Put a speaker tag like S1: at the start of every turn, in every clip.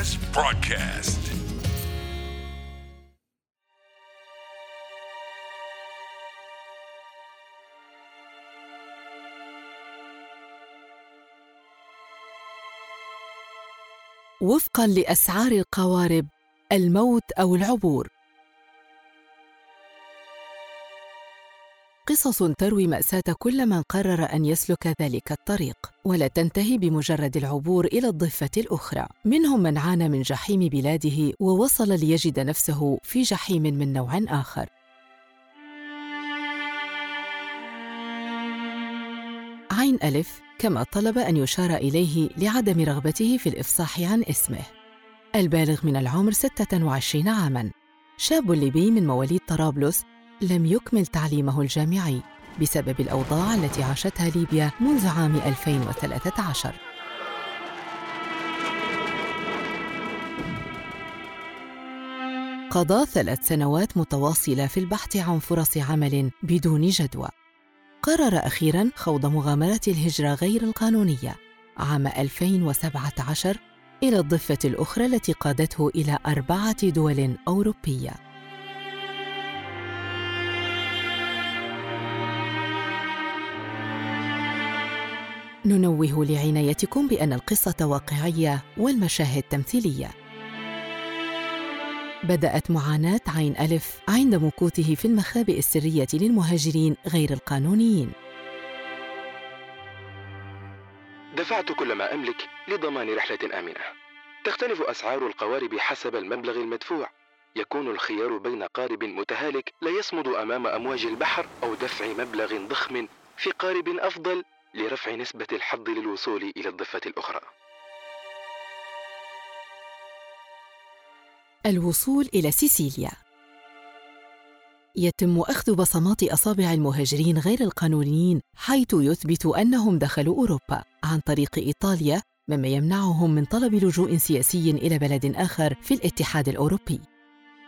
S1: NAS broadcast.
S2: وفقا لأسعار القوارب الموت أو العبور قصص تروي مأساة كل من قرر أن يسلك ذلك الطريق ولا تنتهي بمجرد العبور إلى الضفة الأخرى. منهم من عانى من جحيم بلاده ووصل ليجد نفسه في جحيم من نوع آخر. عين ألف كما طلب أن يشار إليه لعدم رغبته في الإفصاح عن اسمه. البالغ من العمر 26 عاماً. شاب ليبي من مواليد طرابلس لم يكمل تعليمه الجامعي بسبب الأوضاع التي عاشتها ليبيا منذ عام 2013 قضى ثلاث سنوات متواصلة في البحث عن فرص عمل بدون جدوى قرر أخيراً خوض مغامرة الهجرة غير القانونية عام 2017 إلى الضفة الأخرى التي قادته إلى أربعة دول أوروبية. ننوه لعنايتكم بأن القصة واقعية والمشاهد تمثيلية. بدأت معاناة عين ألف عند مكوثه في المخابئ السرية للمهاجرين غير القانونيين.
S3: دفعت كل ما أملك لضمان رحلة آمنة. تختلف أسعار القوارب حسب المبلغ المدفوع. يكون الخيار بين قارب متهالك لا يصمد أمام أمواج البحر أو دفع مبلغ ضخم في قارب أفضل لرفع نسبة الحظ للوصول إلى الضفة الأخرى.
S2: الوصول إلى سيسيليا. يتم أخذ بصمات أصابع المهاجرين غير القانونيين حيث يثبت أنهم دخلوا أوروبا عن طريق إيطاليا مما يمنعهم من طلب لجوء سياسي إلى بلد آخر في الاتحاد الأوروبي.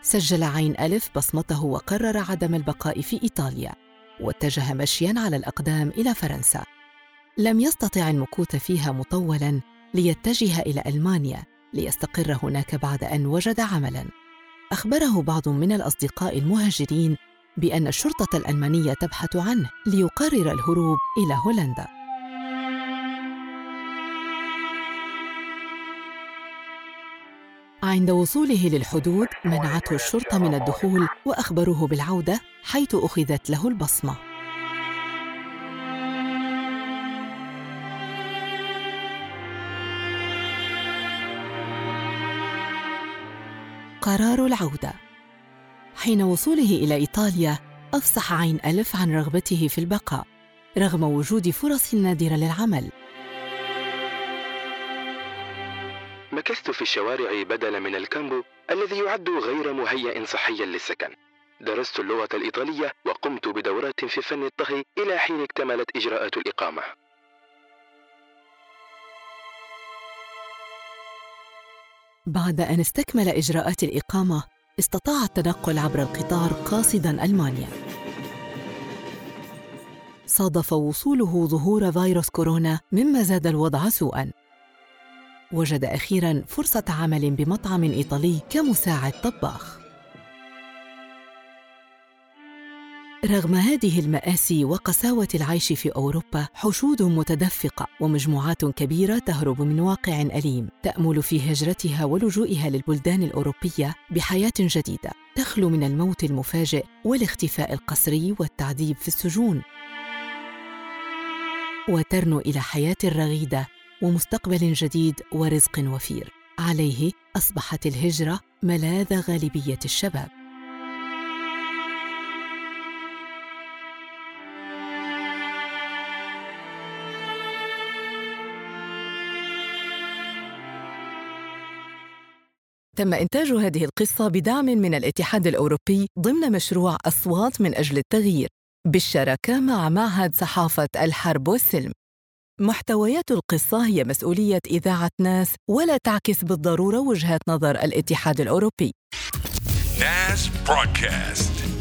S2: سجل عين ألف بصمته وقرر عدم البقاء في إيطاليا واتجه مشياً على الأقدام إلى فرنسا. لم يستطع المكوث فيها مطولاً ليتجه إلى ألمانيا ليستقر هناك بعد أن وجد عملا. أخبره بعض من الأصدقاء المهاجرين بأن الشرطة الألمانية تبحث عنه ليقرر الهروب إلى هولندا. عند وصوله للحدود منعته الشرطة من الدخول وأخبروه بالعودة حيث أخذت له البصمة. قرار العودة حين وصوله إلى إيطاليا أفصح عين ألف عن رغبته في البقاء رغم وجود فرص نادرة للعمل
S3: مكثت في الشوارع بدلا من الكامبو الذي يعد غير مهيأ صحيا للسكن. درست اللغة الإيطالية وقمت بدورات في فن الطهي إلى حين اكتملت إجراءات الإقامة.
S2: بعد أن استكمل إجراءات الإقامة استطاع التنقل عبر القطار قاصدا ألمانيا. صادف وصوله ظهور فيروس كورونا مما زاد الوضع سوءا. وجد أخيرا فرصة عمل بمطعم إيطالي كمساعد طباخ. رغم هذه المآسي وقساوة العيش في أوروبا، حشود متدفقة ومجموعات كبيرة تهرب من واقع أليم، تأمل في هجرتها ولجوئها للبلدان الأوروبية بحياة جديدة، تخلو من الموت المفاجئ والاختفاء القسري والتعذيب في السجون. وترنو إلى حياة رغيدة ومستقبل جديد ورزق وفير. عليه أصبحت الهجرة ملاذ غالبية الشباب. تم إنتاج هذه القصة بدعم من الاتحاد الأوروبي ضمن مشروع أصوات من أجل التغيير بالشراكة مع معهد صحافة الحرب والسلم. محتويات القصة هي مسؤولية إذاعة ناس ولا تعكس بالضرورة وجهات نظر الاتحاد الأوروبي.
S1: NAS broadcast.